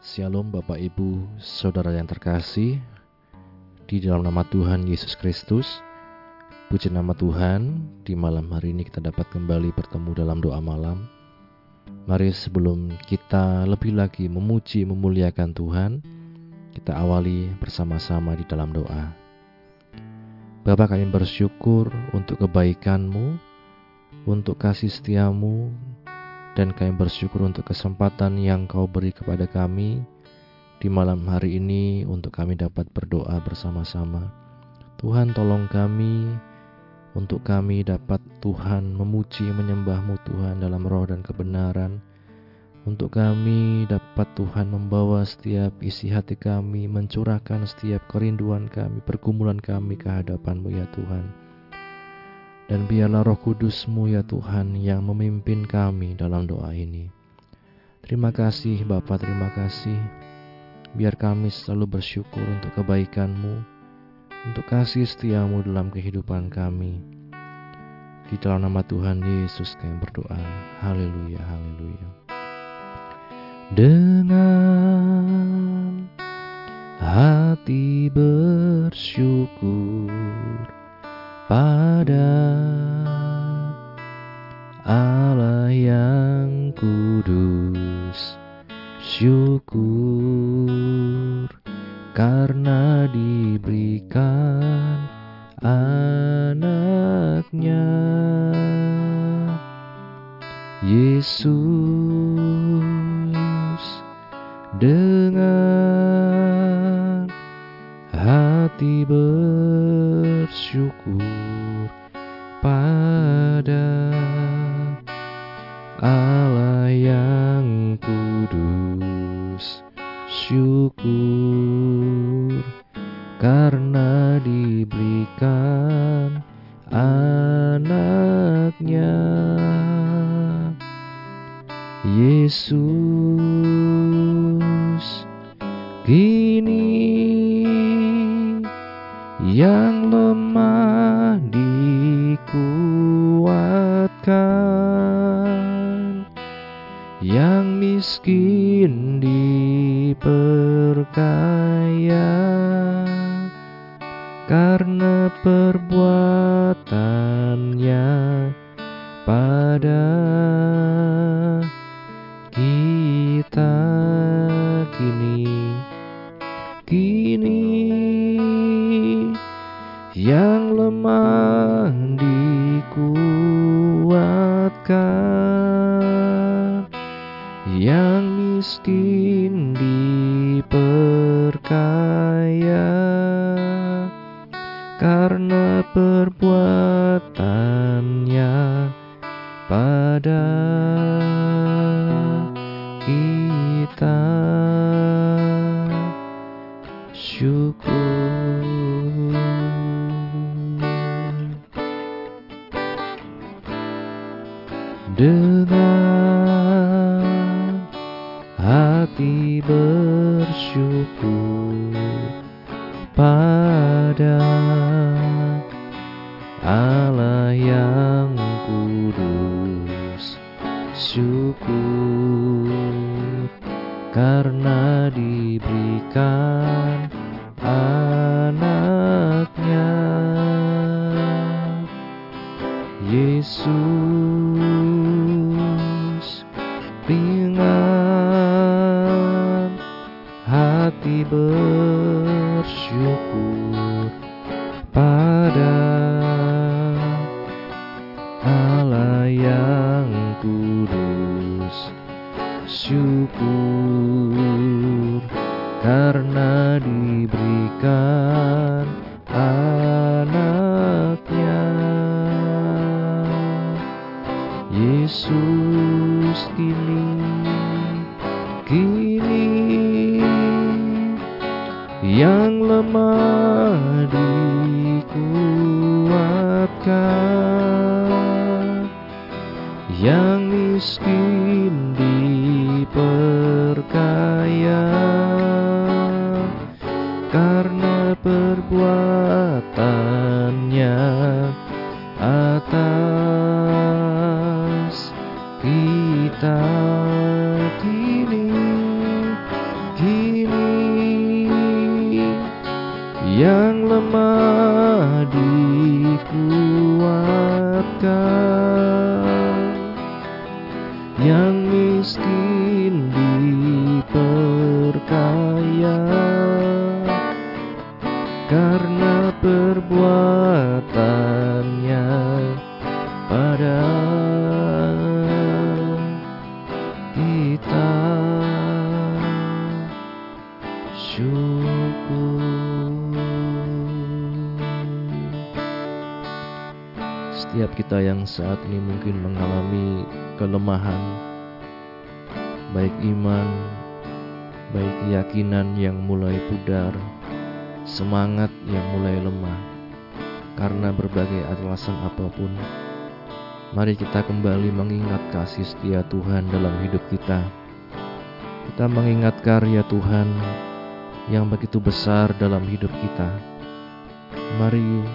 Shalom Bapak Ibu, Saudara yang terkasih. Di dalam nama Tuhan Yesus Kristus Puji nama Tuhan, di malam hari ini kita dapat kembali bertemu dalam doa malam. Mari sebelum kita lebih lagi memuji, memuliakan Tuhan Kita awali bersama-sama di dalam doa. Bapak kami bersyukur untuk kebaikan-Mu Untuk kasih setiamu dan kami bersyukur untuk kesempatan yang kau beri kepada kami di malam hari ini untuk kami dapat berdoa bersama-sama. Tuhan tolong kami untuk kami dapat Tuhan memuji menyembahmu Tuhan dalam roh dan kebenaran. Untuk kami dapat Tuhan membawa setiap isi hati kami, mencurahkan setiap kerinduan kami, pergumulan kami ke hadapanmu ya Tuhan. Dan biarlah roh kudusmu ya Tuhan yang memimpin kami dalam doa ini. Terima kasih Bapa, terima kasih. Biar kami selalu bersyukur untuk kebaikanmu, untuk kasih setiamu dalam kehidupan kami. Di dalam nama Tuhan Yesus kami berdoa. Haleluya, haleluya. Dengan miskin diperkaya karena perbuatannya pada karena diberikan keyakinan yang mulai pudar semangat yang mulai lemah karena berbagai alasan apa pun. Mari kita kembali mengingat kasih setia Tuhan dalam hidup kita. Kita mengingat karya Tuhan yang begitu besar dalam hidup kita. Mari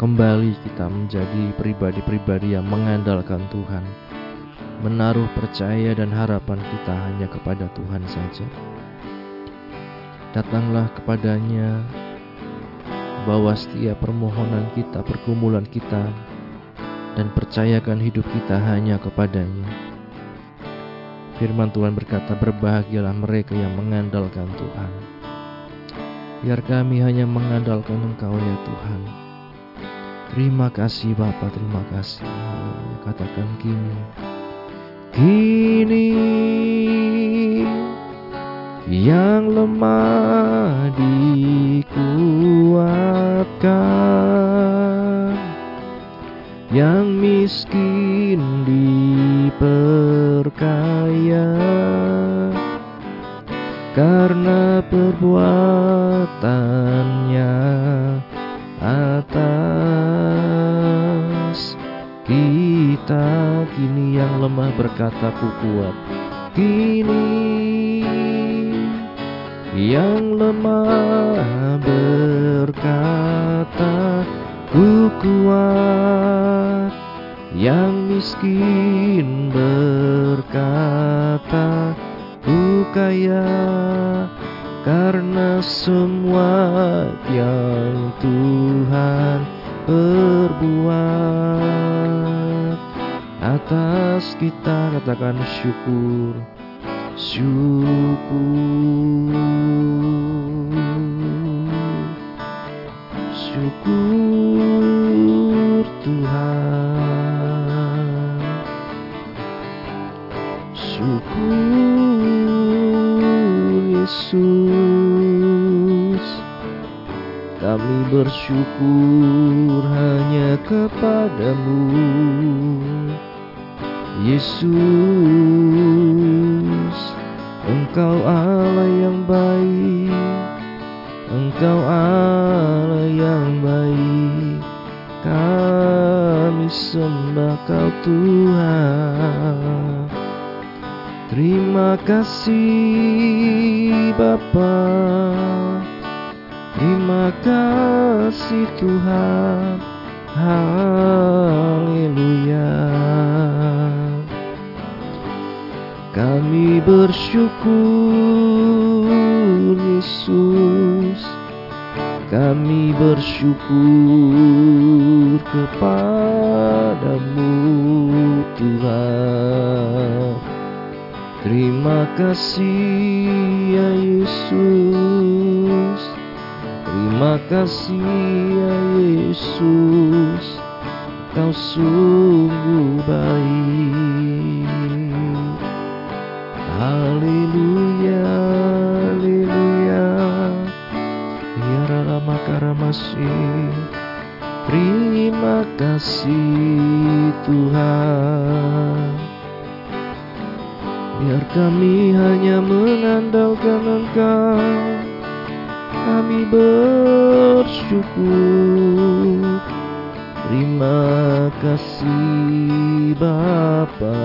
kembali kita menjadi pribadi-pribadi yang mengandalkan Tuhan, menaruh percaya dan harapan kita hanya kepada Tuhan saja. Datanglah kepadanya bahwa setiap permohonan kita, pergumulan kita, dan percayakan hidup kita hanya kepadanya. Firman Tuhan berkata, berbahagialah mereka yang mengandalkan Tuhan. Biar kami hanya mengandalkan Engkau ya Tuhan. Terima kasih Bapa, terima kasih. Katakan kini. Kini yang lemah dikuatkan, yang miskin diperkaya. Karena perbuatannya atas. Kita kini yang lemah berkata ku kuat kini yang lemah berkata ku kuat. Yang miskin berkata ku kaya. Karena semua yang Tuhan perbuat. Atas kita katakan syukur bersyukur hanya kepadamu. Yesus Engkau Allah yang baik. Engkau Allah yang baik. Kami sembah kau Tuhan. Terima kasih Bapa. Terima kasih Tuhan. Haleluya Kami bersyukur Yesus. Kami bersyukur kepadamu Tuhan. Terima kasih ya Yesus. Terima kasih ya Yesus. Kau sungguh baik Haleluya Haleluya. Ya Rama Karamasi Terima kasih Tuhan. Biar kami hanya mengandalkan Engkau. Kami bersyukur. Terima kasih Bapa.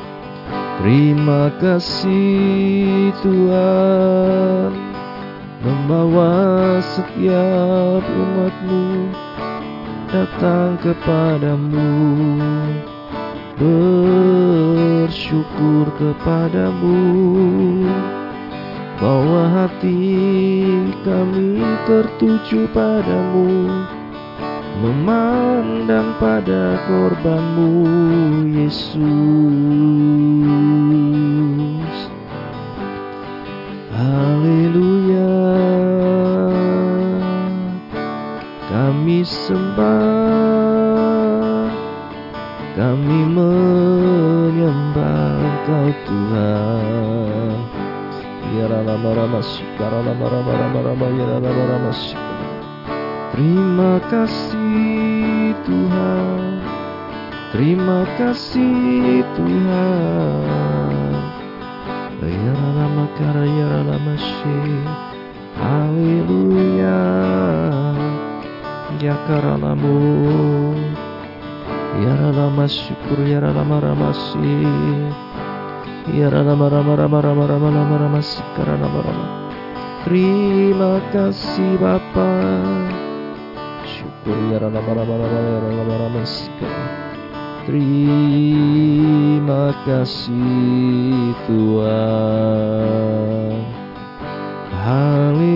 Terima kasih Tuhan membawa setiap umatmu datang kepadamu. Bersyukur kepadamu. Bahwa hati kami tertuju padamu memandang pada korbanmu Yesus. Haleluya. Kami sembah kami menyembah Engkau Tuhan. Ya rama rama sikara rama rama ya Terima kasih Tuhan. Terima kasih Tuhan. Ya rama kara ya rama Haleluya. Ya karalamu Ya rama syukur ya rama rama Ya rama rama rama rama rama rama rama rama. Terima kasih Bapa. Terima kasih Tuhan. Haleluya.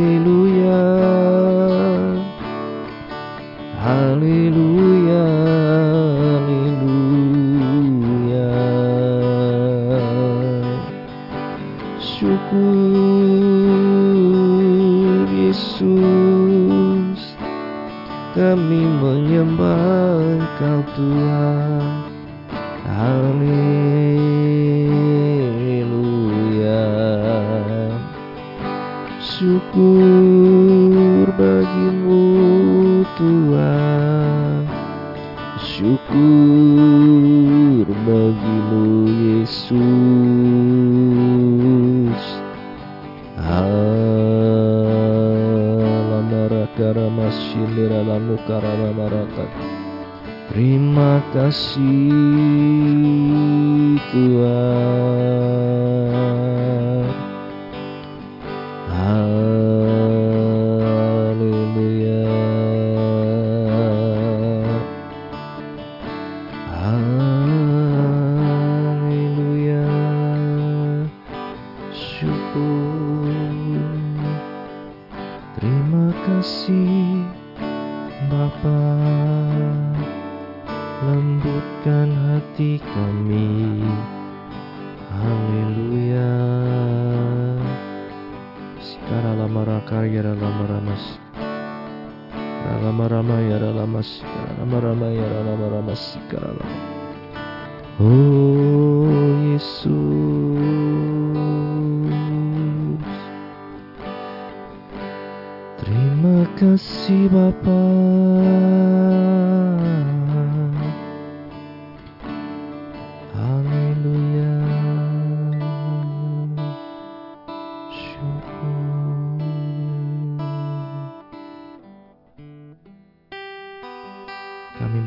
Terima kasih Tuhan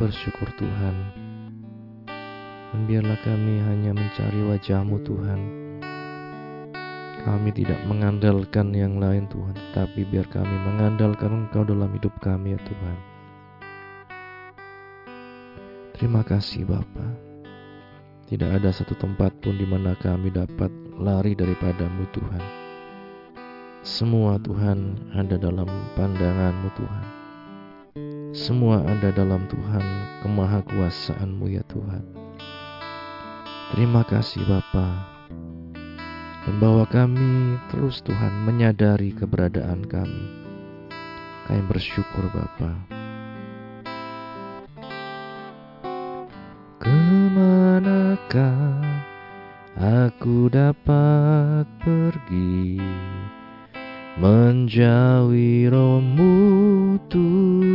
bersyukur Tuhan. Dan biarlah kami hanya mencari wajahmu Tuhan. Kami tidak mengandalkan yang lain Tuhan Tetapi biar kami mengandalkan Engkau dalam hidup kami ya Tuhan. Terima kasih Bapa. Tidak ada satu tempat pun di mana kami dapat lari daripadamu Tuhan. Semua Tuhan ada dalam pandanganmu Tuhan semua ada dalam Tuhan kemahakuasaanmu ya Tuhan. Terima kasih Bapa. Dan bahwa kami terus Tuhan menyadari keberadaan kami. Kami bersyukur Bapa. Ke manakah aku dapat pergi? menjauhi rohmu Tuhan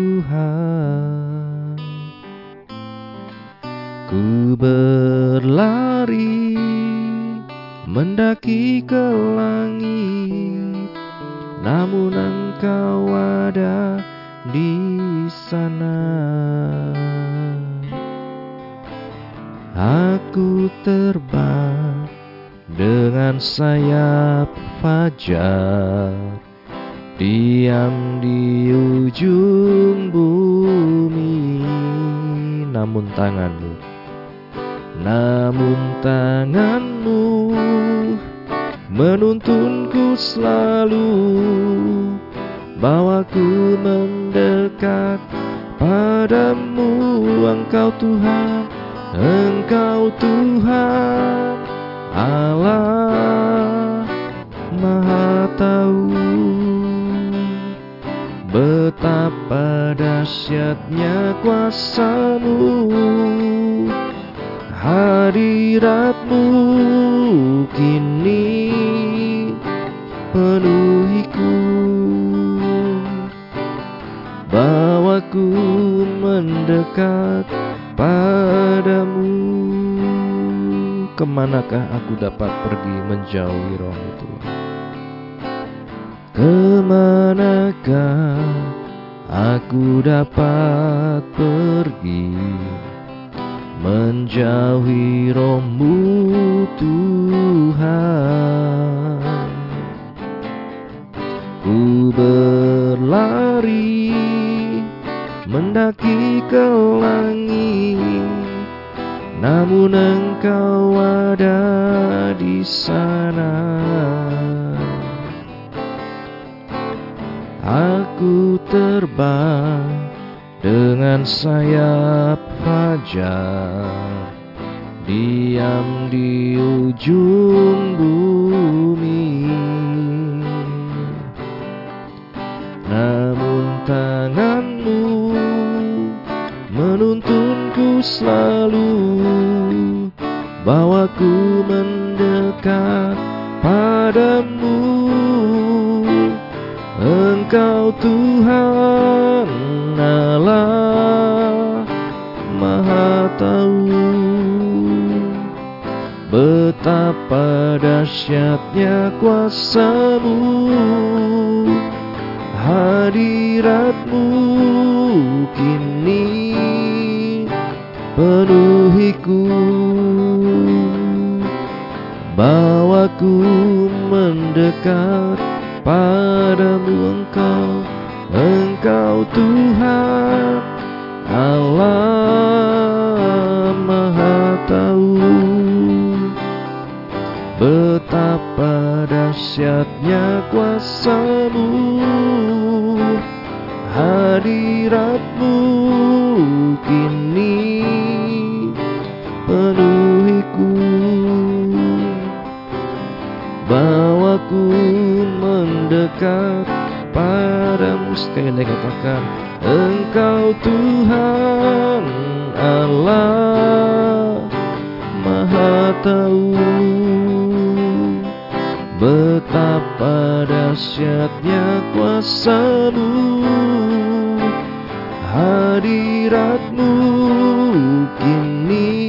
Ku berlari mendaki ke langit Namun engkau ada di sana. Aku terbang dengan sayap fajar Diam di ujung bumi Namun tanganmu Namun tanganmu Menuntunku selalu. Bawaku mendekat padamu Engkau Tuhan Engkau Tuhan Allah Maha Tahu Betapa dahsyatnya kuasamu Hadiratmu kini penuhiku. Bawaku mendekat padamu. Ke manakah aku dapat pergi menjauhi rohmu Tuhan Ke manakah aku dapat pergi Menjauhi rohmu Tuhan. Ku berlari mendaki ke langit namun engkau ada di sana Aku terbang dengan sayap fajar Diam di ujung bumi. Namun tanganmu menuntunku selalu Bawaku mendekat padamu Engkau Tuhan Allah Maha Tahu. Betapa dahsyatnya kuasamu Hadiratmu kini penuhiku. Bawaku mendekat padamu engkau Engkau Tuhan Allah Maha Tahu. Betapa dahsyatnya kuasamu Hadiratmu kini mendekat padamu Sekali lagi katakan Engkau Tuhan Allah Maha Tahu Betapa dahsyatnya kuasamu. Hadiratmu kini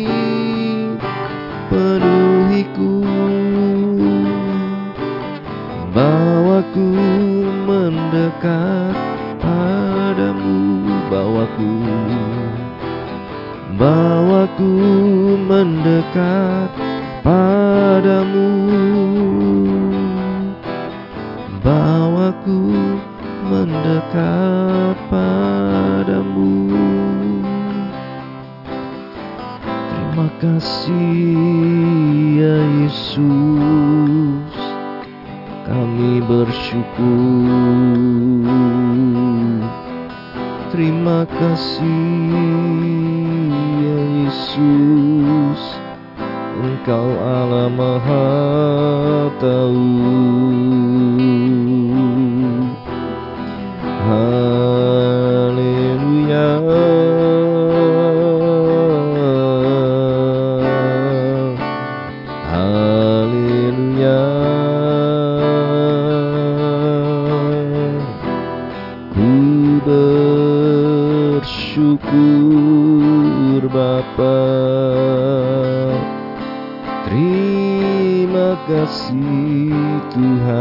Terima kasih Tuhan.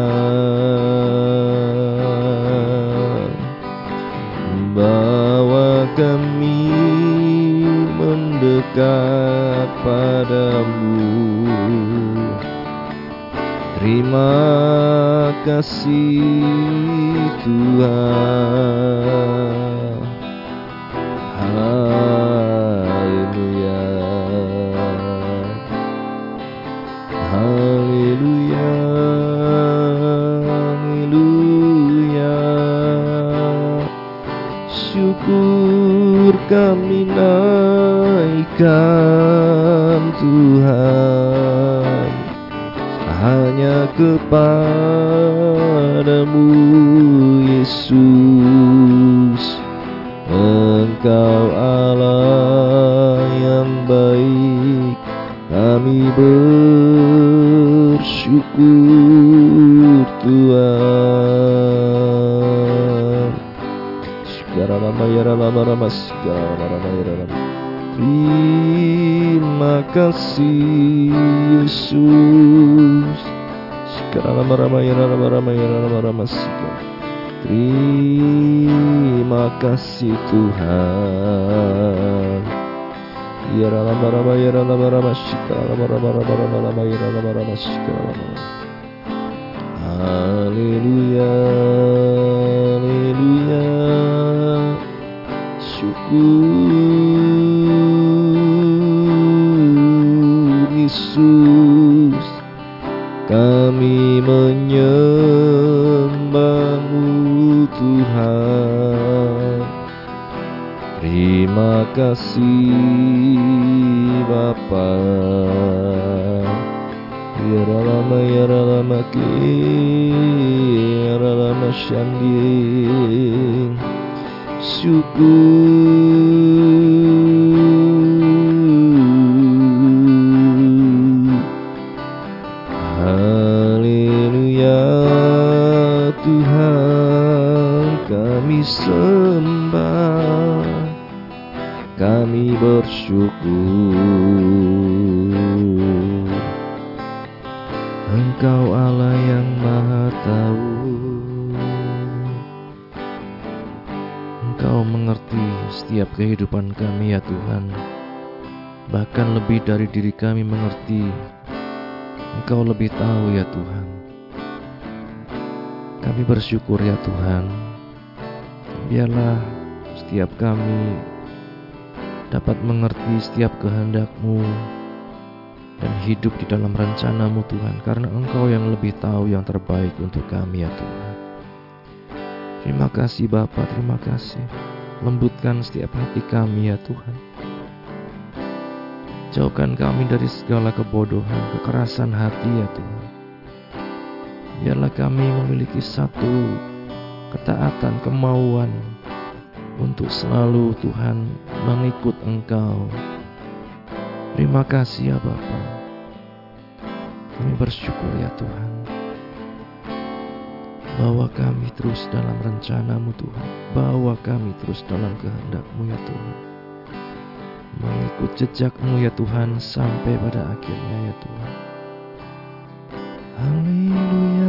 Bawa kami mendekat padamu. Terima kasih Tuhan. Kami naikkan Tuhan. Hanya kepadamu Yesus. Engkau Allah yang baik. Kami bersyukur Terima kasih Yesus. Terima kasih Tuhan. Lama lama lama lama lama lama ya Haleluya Haleluya Yesus Kami menyembahmu Tuhan. Terima kasih Bapa. Ya lama ya lama ki Ya lama syanding Syukur setiap kehidupan kami ya Tuhan Bahkan lebih dari diri kami mengerti Engkau lebih tahu ya Tuhan Kami bersyukur ya Tuhan Biarlah setiap kami dapat mengerti setiap kehendak-Mu dan hidup di dalam rencanamu Tuhan karena Engkau yang lebih tahu yang terbaik untuk kami ya Tuhan. Terima kasih Bapa, terima kasih. Lembutkan setiap hati kami ya Tuhan. Jauhkan kami dari segala kebodohan, kekerasan hati ya Tuhan. Biarlah kami memiliki satu ketaatan, kemauan untuk selalu Tuhan mengikut Engkau. Terima kasih ya Bapa. Kami bersyukur ya Tuhan. Bawa kami terus dalam rencanamu Tuhan. Bawa kami terus dalam kehendakmu ya Tuhan. Mengikut jejakmu ya Tuhan sampai pada akhirnya ya Tuhan. Haleluya.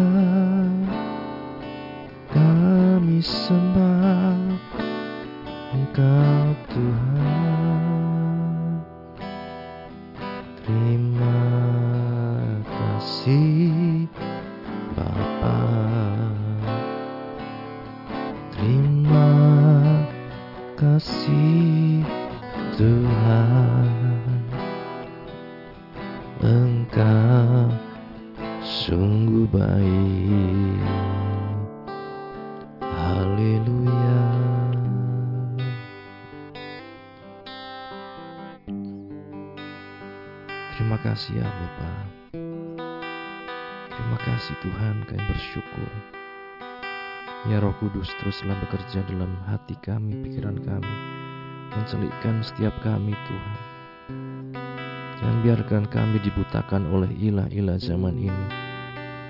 Teruslah bekerja dalam hati kami, pikiran kami, mencelikkan setiap kami Tuhan. Jangan biarkan kami dibutakan oleh ilah-ilah zaman ini,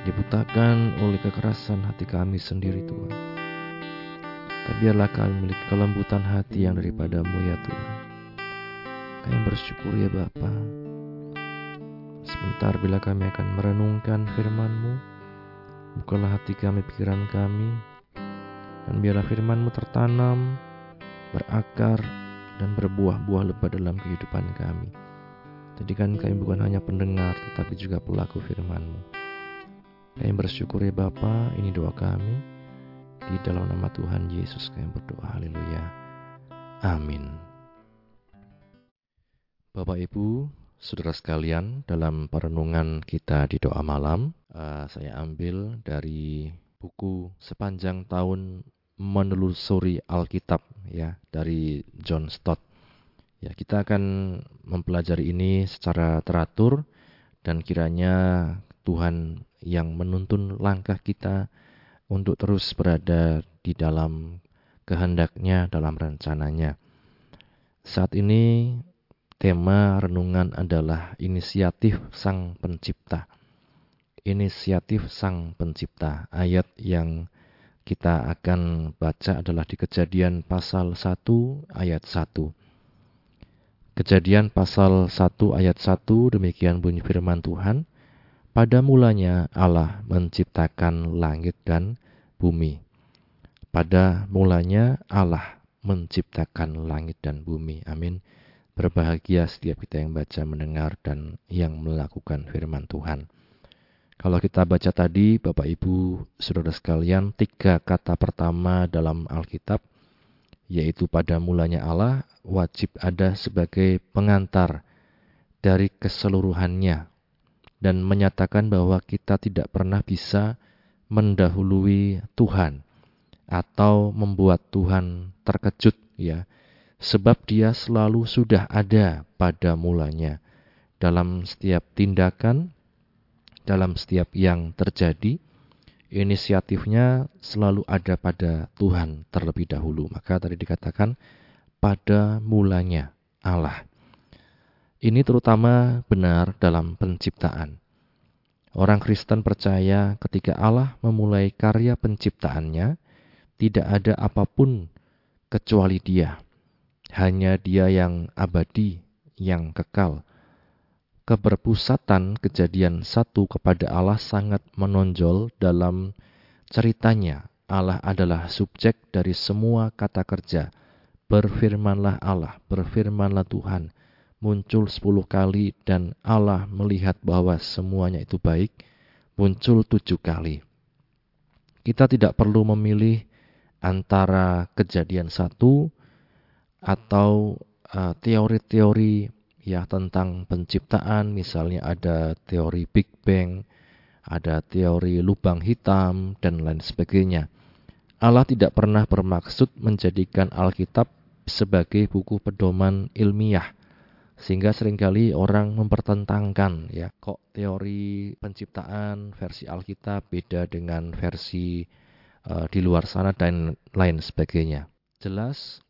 dibutakan oleh kekerasan hati kami sendiri Tuhan. Tapi biarlah kami memiliki kelembutan hati yang daripadamu ya Tuhan. Kami bersyukur ya Bapa. Sebentar bila kami akan merenungkan firman-Mu, bukalah hati kami, pikiran kami, dan biarlah firman-Mu tertanam, berakar, dan berbuah-buah lebat dalam kehidupan kami. Jadikan kami bukan hanya pendengar, tetapi juga pelaku firman-Mu. Kami bersyukur ya Bapa, ini doa kami. Di dalam nama Tuhan Yesus kami berdoa, haleluya. Amin. Bapak Ibu, saudara sekalian, dalam perenungan kita di doa malam, uh, saya ambil dari buku sepanjang tahun menelusuri Alkitab ya dari John Stott. Ya, kita akan mempelajari ini secara teratur dan kiranya Tuhan yang menuntun langkah kita untuk terus berada di dalam kehendaknya, dalam rencananya. Saat ini tema renungan adalah inisiatif Sang Pencipta. Inisiatif Sang Pencipta, ayat yang kita akan baca adalah di Kejadian pasal 1 ayat 1. Kejadian pasal 1 ayat 1 demikian bunyi firman Tuhan. Pada mulanya Allah menciptakan langit dan bumi. Pada mulanya Allah menciptakan langit dan bumi. Amin. Berbahagia setiap kita yang baca, mendengar, dan yang melakukan firman Tuhan. Kalau kita baca tadi, Bapak Ibu, saudara sekalian, tiga kata pertama dalam Alkitab, yaitu pada mulanya Allah, wajib ada sebagai pengantar dari keseluruhannya dan menyatakan bahwa kita tidak pernah bisa mendahului Tuhan atau membuat Tuhan terkejut ya sebab dia selalu sudah ada pada mulanya. Dalam setiap tindakan dalam setiap yang terjadi, inisiatifnya selalu ada pada Tuhan terlebih dahulu. Maka tadi dikatakan pada mulanya Allah. Ini terutama benar dalam penciptaan. Orang Kristen percaya ketika Allah memulai karya penciptaannya, tidak ada apa pun kecuali Dia. Hanya Dia yang abadi, yang kekal keberpusatan kejadian satu kepada Allah sangat menonjol dalam ceritanya. Allah adalah subjek dari semua kata kerja. Berfirmanlah Allah, berfirmanlah Tuhan. Muncul sepuluh kali dan Allah melihat bahwa semuanya itu baik. Muncul tujuh kali. Kita tidak perlu memilih antara kejadian satu atau uh, teori-teori ya tentang penciptaan, misalnya ada teori Big Bang, ada teori lubang hitam, dan lain sebagainya. Allah tidak pernah bermaksud menjadikan Alkitab sebagai buku pedoman ilmiah, sehingga sering kali orang mempertentangkan ya kok teori penciptaan versi Alkitab beda dengan versi uh, di luar sana dan lain sebagainya. Jelas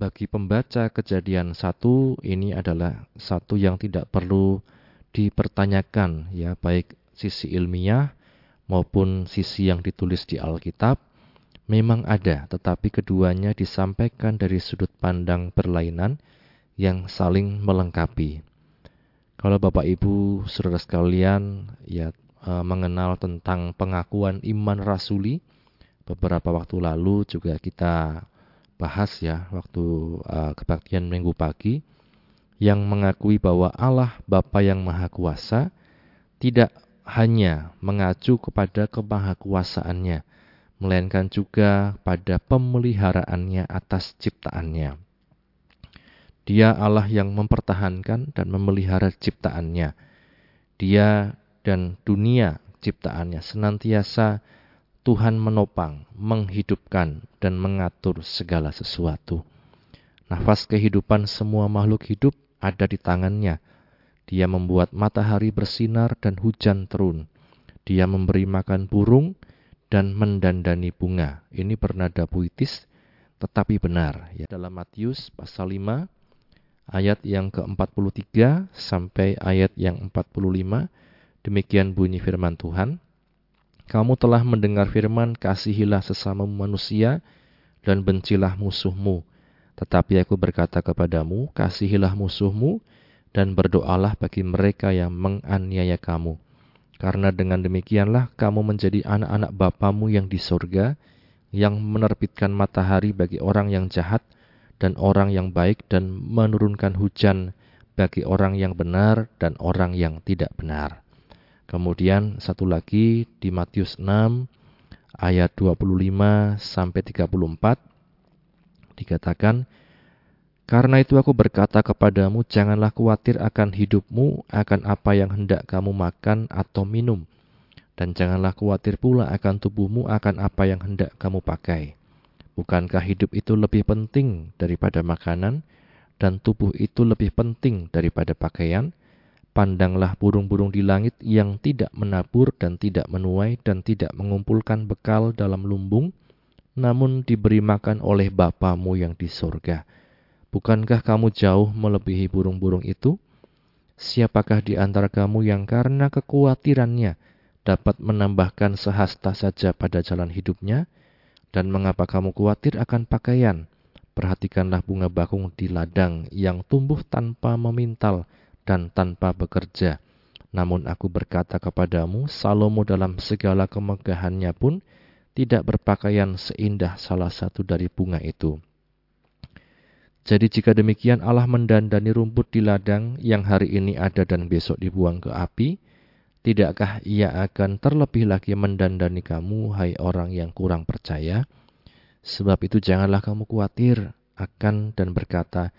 bagi pembaca kejadian satu ini adalah satu yang tidak perlu dipertanyakan ya baik sisi ilmiah maupun sisi yang ditulis di Alkitab memang ada tetapi keduanya disampaikan dari sudut pandang berlainan yang saling melengkapi. Kalau Bapak Ibu Saudara sekalian ya e, mengenal tentang pengakuan iman rasuli beberapa waktu lalu juga kita bahas ya waktu uh, kebaktian minggu pagi yang mengakui bahwa Allah Bapa yang Maha Kuasa tidak hanya mengacu kepada kemahakuasaannya, melainkan juga pada pemeliharaannya atas ciptaannya. Dia Allah yang mempertahankan dan memelihara ciptaannya. Dia dan dunia ciptaannya senantiasa Tuhan menopang, menghidupkan, dan mengatur segala sesuatu. Nafas kehidupan semua makhluk hidup ada di tangannya. Dia membuat matahari bersinar dan hujan turun. Dia memberi makan burung dan mendandani bunga. Ini bernada puitis tetapi benar. Ya. Dalam Matius pasal 5 ayat yang ke-43 sampai ayat yang 45 demikian bunyi firman Tuhan. Kamu telah mendengar firman, kasihilah sesama manusia dan bencilah musuhmu. Tetapi aku berkata kepadamu, kasihilah musuhmu dan berdoalah bagi mereka yang menganiaya kamu. Karena dengan demikianlah kamu menjadi anak-anak Bapamu yang di sorga, yang menerbitkan matahari bagi orang yang jahat dan orang yang baik dan menurunkan hujan bagi orang yang benar dan orang yang tidak benar. Kemudian satu lagi di Matius 6 ayat 25 sampai 34 dikatakan karena itu aku berkata kepadamu, janganlah khawatir akan hidupmu, akan apa yang hendak kamu makan atau minum. Dan janganlah khawatir pula akan tubuhmu, akan apa yang hendak kamu pakai. Bukankah hidup itu lebih penting daripada makanan, dan tubuh itu lebih penting daripada pakaian? Pandanglah burung-burung di langit yang tidak menabur dan tidak menuai dan tidak mengumpulkan bekal dalam lumbung, namun diberi makan oleh Bapamu yang di sorga Bukankah kamu jauh melebihi burung-burung itu? Siapakah di antara kamu yang karena kekhawatirannya dapat menambahkan sehasta saja pada jalan hidupnya? Dan mengapa kamu khawatir akan pakaian? Perhatikanlah bunga bakung di ladang yang tumbuh tanpa memintal dan tanpa bekerja. Namun aku berkata kepadamu, Salomo dalam segala kemegahannya pun tidak berpakaian seindah salah satu dari bunga itu. Jadi jika demikian Allah mendandani rumput di ladang yang hari ini ada dan besok dibuang ke api, tidakkah ia akan terlebih lagi mendandani kamu, hai orang yang kurang percaya? Sebab itu janganlah kamu khawatir akan dan berkata,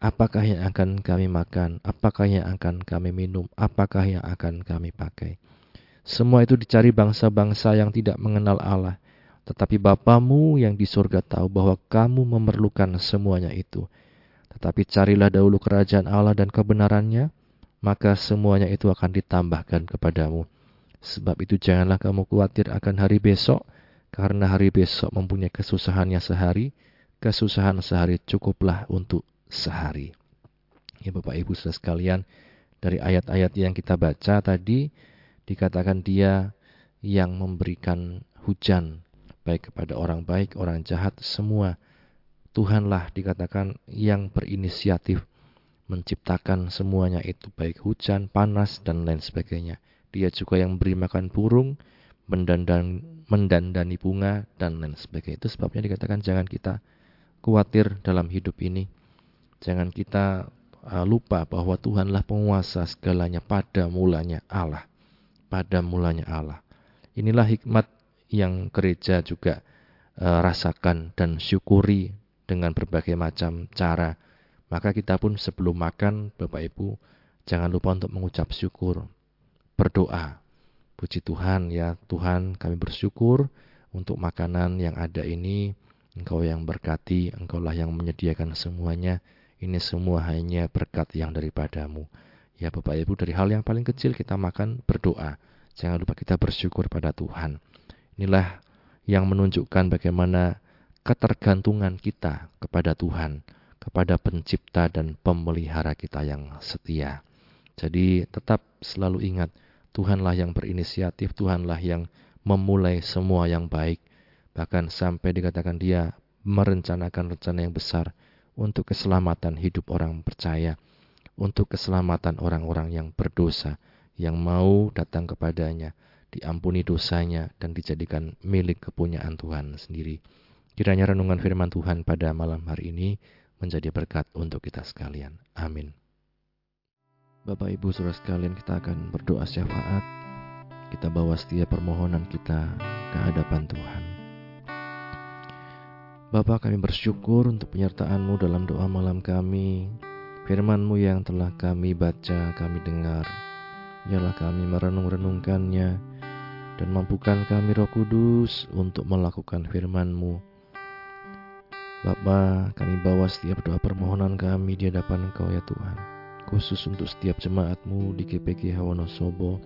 apakah yang akan kami makan, apakah yang akan kami minum, apakah yang akan kami pakai. Semua itu dicari bangsa-bangsa yang tidak mengenal Allah. Tetapi Bapamu yang di surga tahu bahwa kamu memerlukan semuanya itu. Tetapi carilah dahulu kerajaan Allah dan kebenarannya, maka semuanya itu akan ditambahkan kepadamu. Sebab itu janganlah kamu khawatir akan hari besok, karena hari besok mempunyai kesusahannya sehari, kesusahan sehari cukuplah untuk sehari. Ya Bapak Ibu saudara sekalian, dari ayat-ayat yang kita baca tadi, dikatakan dia yang memberikan hujan baik kepada orang baik, orang jahat, semua Tuhanlah dikatakan yang berinisiatif menciptakan semuanya itu baik hujan, panas dan lain sebagainya. Dia juga yang beri makan burung, mendandan, mendandani bunga dan lain sebagainya. Itu sebabnya dikatakan jangan kita khawatir dalam hidup ini. Jangan kita uh, lupa bahwa Tuhanlah penguasa segalanya pada mulanya Allah. Pada mulanya Allah. Inilah hikmat yang gereja juga uh, rasakan dan syukuri dengan berbagai macam cara. Maka kita pun sebelum makan, Bapak Ibu, jangan lupa untuk mengucap syukur, berdoa. Puji Tuhan ya, Tuhan kami bersyukur untuk makanan yang ada ini. Engkau yang berkati, Engkaulah yang menyediakan semuanya. Ini semua hanya berkat yang daripadamu. Ya Bapak Ibu, dari hal yang paling kecil kita makan, berdoa. Jangan lupa kita bersyukur pada Tuhan. Inilah yang menunjukkan bagaimana ketergantungan kita kepada Tuhan, kepada pencipta dan pemelihara kita yang setia. Jadi tetap selalu ingat, Tuhanlah yang berinisiatif, Tuhanlah yang memulai semua yang baik. Bahkan sampai dikatakan dia merencanakan rencana yang besar untuk keselamatan hidup orang percaya, untuk keselamatan orang-orang yang berdosa, yang mau datang kepadanya, diampuni dosanya, dan dijadikan milik kepunyaan Tuhan sendiri. Kiranya renungan firman Tuhan pada malam hari ini menjadi berkat untuk kita sekalian. Amin. Bapak Ibu Saudara sekalian kita akan berdoa syafaat. Kita bawa setiap permohonan kita ke hadapan Tuhan. Bapak kami bersyukur untuk penyertaan-Mu dalam doa malam kami. Firman-Mu yang telah kami baca, kami dengar. Biarlah kami merenung-renungkannya dan mampukan kami roh kudus untuk melakukan firman-Mu. Bapa, kami bawa setiap doa permohonan kami di hadapan Engkau ya Tuhan. Khusus untuk setiap jemaat-Mu di GPG Hawonosobo.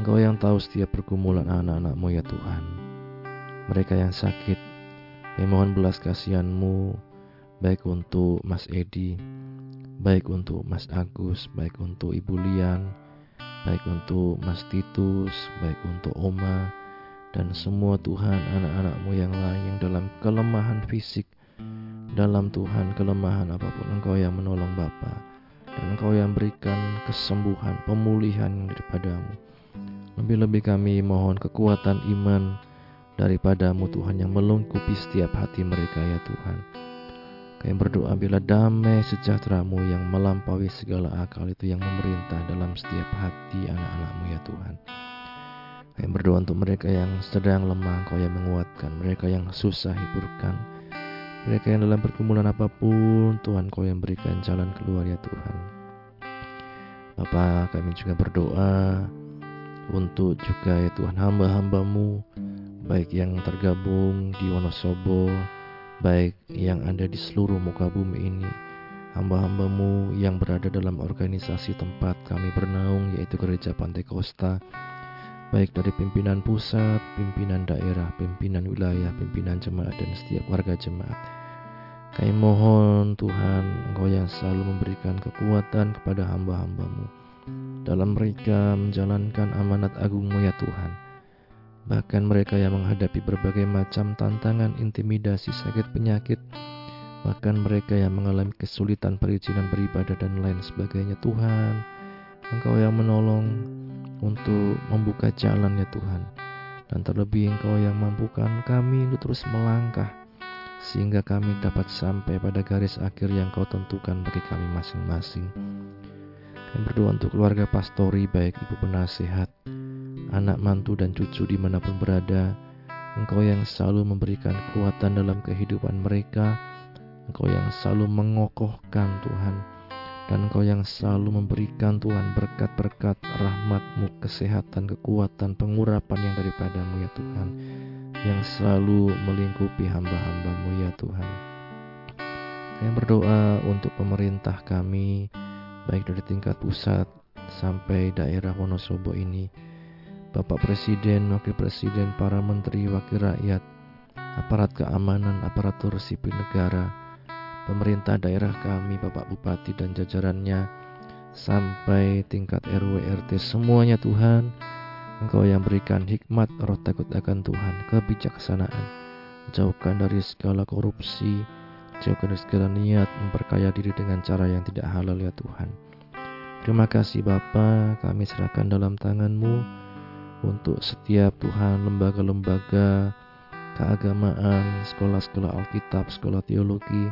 Engkau yang tahu setiap pergumulan anak-anak-Mu ya Tuhan. Mereka yang sakit, kami mohon belas kasihan-Mu, baik untuk Mas Edi, baik untuk Mas Agus, baik untuk Ibu Lian, baik untuk Mas Titus, baik untuk Oma, dan semua Tuhan anak-anakmu yang lain yang dalam kelemahan fisik, dalam Tuhan kelemahan apa pun Engkau yang menolong Bapa dan Engkau yang berikan kesembuhan, pemulihan daripadamu. Lebih-lebih kami mohon kekuatan iman daripadamu Tuhan yang melengkapi setiap hati mereka ya Tuhan. Kami berdoa bila damai sejahteramu yang melampaui segala akal itu yang memerintah dalam setiap hati anak-anakmu ya Tuhan. Kami berdoa untuk mereka yang sedang lemah, Kau yang menguatkan. Mereka yang susah hiburkan. Mereka yang dalam pergumulan apa pun, Tuhan Kau yang berikan jalan keluar ya Tuhan. Bapak kami juga berdoa untuk juga ya Tuhan hamba-hambamu baik yang tergabung di Wonosobo baik yang ada di seluruh muka bumi ini, hamba-hambamu yang berada dalam organisasi tempat kami bernaung yaitu Gereja Pantai Kosta, baik dari pimpinan pusat, pimpinan daerah, pimpinan wilayah, pimpinan jemaat dan setiap warga jemaat. Kami mohon Tuhan Engkau yang selalu memberikan kekuatan kepada hamba-hambamu. Dalam mereka menjalankan amanat agungmu ya Tuhan Bahkan mereka yang menghadapi berbagai macam tantangan, intimidasi, sakit penyakit, bahkan mereka yang mengalami kesulitan perizinan beribadah dan lain sebagainya. Tuhan, Engkau yang menolong untuk membuka jalan ya Tuhan. Dan terlebih Engkau yang mampukan kami untuk terus melangkah sehingga kami dapat sampai pada garis akhir yang Kau tentukan bagi kami masing-masing. Kami berdoa untuk keluarga pastori baik ibu penasehat, anak mantu dan cucu di mana pun berada. Engkau yang selalu memberikan kekuatan dalam kehidupan mereka. Engkau yang selalu mengokohkan Tuhan. Dan Engkau yang selalu memberikan Tuhan berkat-berkat rahmatmu, kesehatan, kekuatan, pengurapan yang daripadamu ya Tuhan. Yang selalu melingkupi hamba-hambamu ya Tuhan. Saya berdoa untuk pemerintah kami, baik dari tingkat pusat sampai daerah Wonosobo ini Bapak Presiden, Wakil Presiden, para menteri, wakil rakyat, aparat keamanan, aparatur sipil negara, pemerintah daerah kami, Bapak Bupati dan jajarannya, sampai tingkat RW RT semuanya Tuhan, Engkau yang berikan hikmat roh takut akan Tuhan, kebijaksanaan, jauhkan dari segala korupsi, jauhkan dari segala niat memperkaya diri dengan cara yang tidak halal ya Tuhan. Terima kasih Bapa, kami serahkan dalam tanganmu, untuk setiap Tuhan lembaga-lembaga keagamaan, sekolah-sekolah Alkitab, sekolah teologi,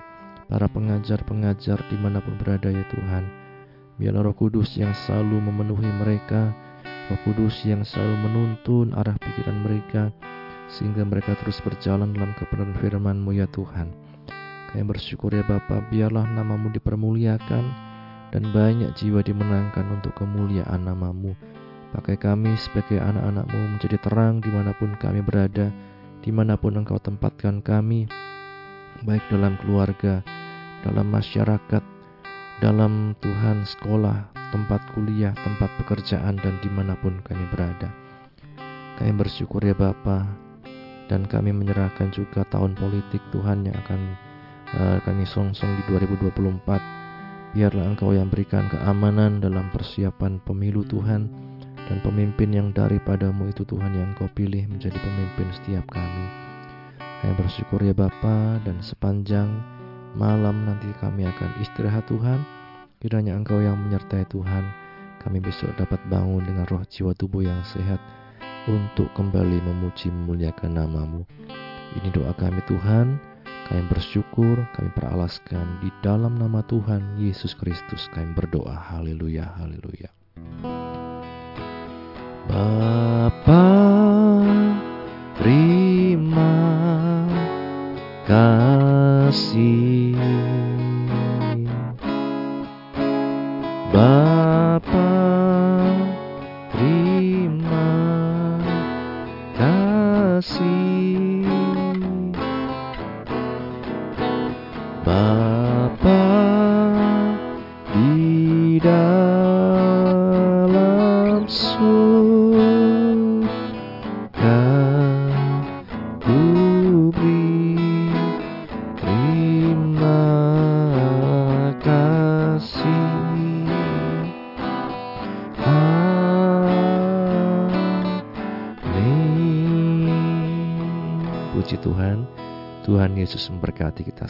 para pengajar-pengajar di mana pun berada ya Tuhan. Biarlah roh kudus yang selalu memenuhi mereka, roh kudus yang selalu menuntun arah pikiran mereka, sehingga mereka terus berjalan dalam kebenaran firman-Mu ya Tuhan. Kami bersyukur ya Bapa, biarlah namamu dipermuliakan, dan banyak jiwa dimenangkan untuk kemuliaan namamu. Pakai kami sebagai anak-anakmu menjadi terang di mana pun kami berada, di mana pun engkau tempatkan kami, baik dalam keluarga, dalam masyarakat, dalam Tuhan sekolah, tempat kuliah, tempat pekerjaan, dan di mana pun kami berada. Kami bersyukur ya Bapa, dan kami menyerahkan juga tahun politik Tuhan yang akan uh, kami songsong di 2024. Biarlah Engkau yang berikan keamanan dalam persiapan pemilu Tuhan dan pemimpin yang daripadamu itu Tuhan yang kau pilih menjadi pemimpin setiap kami. Kami bersyukur ya Bapa dan sepanjang malam nanti kami akan istirahat Tuhan. Kiranya Engkau yang menyertai Tuhan, kami besok dapat bangun dengan roh jiwa tubuh yang sehat untuk kembali memuji memuliakan namamu. Ini doa kami Tuhan, kami bersyukur, kami peralaskan di dalam nama Tuhan Yesus Kristus kami berdoa. Haleluya, haleluya. Bapa terima kasih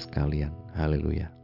sekalian. Haleluya.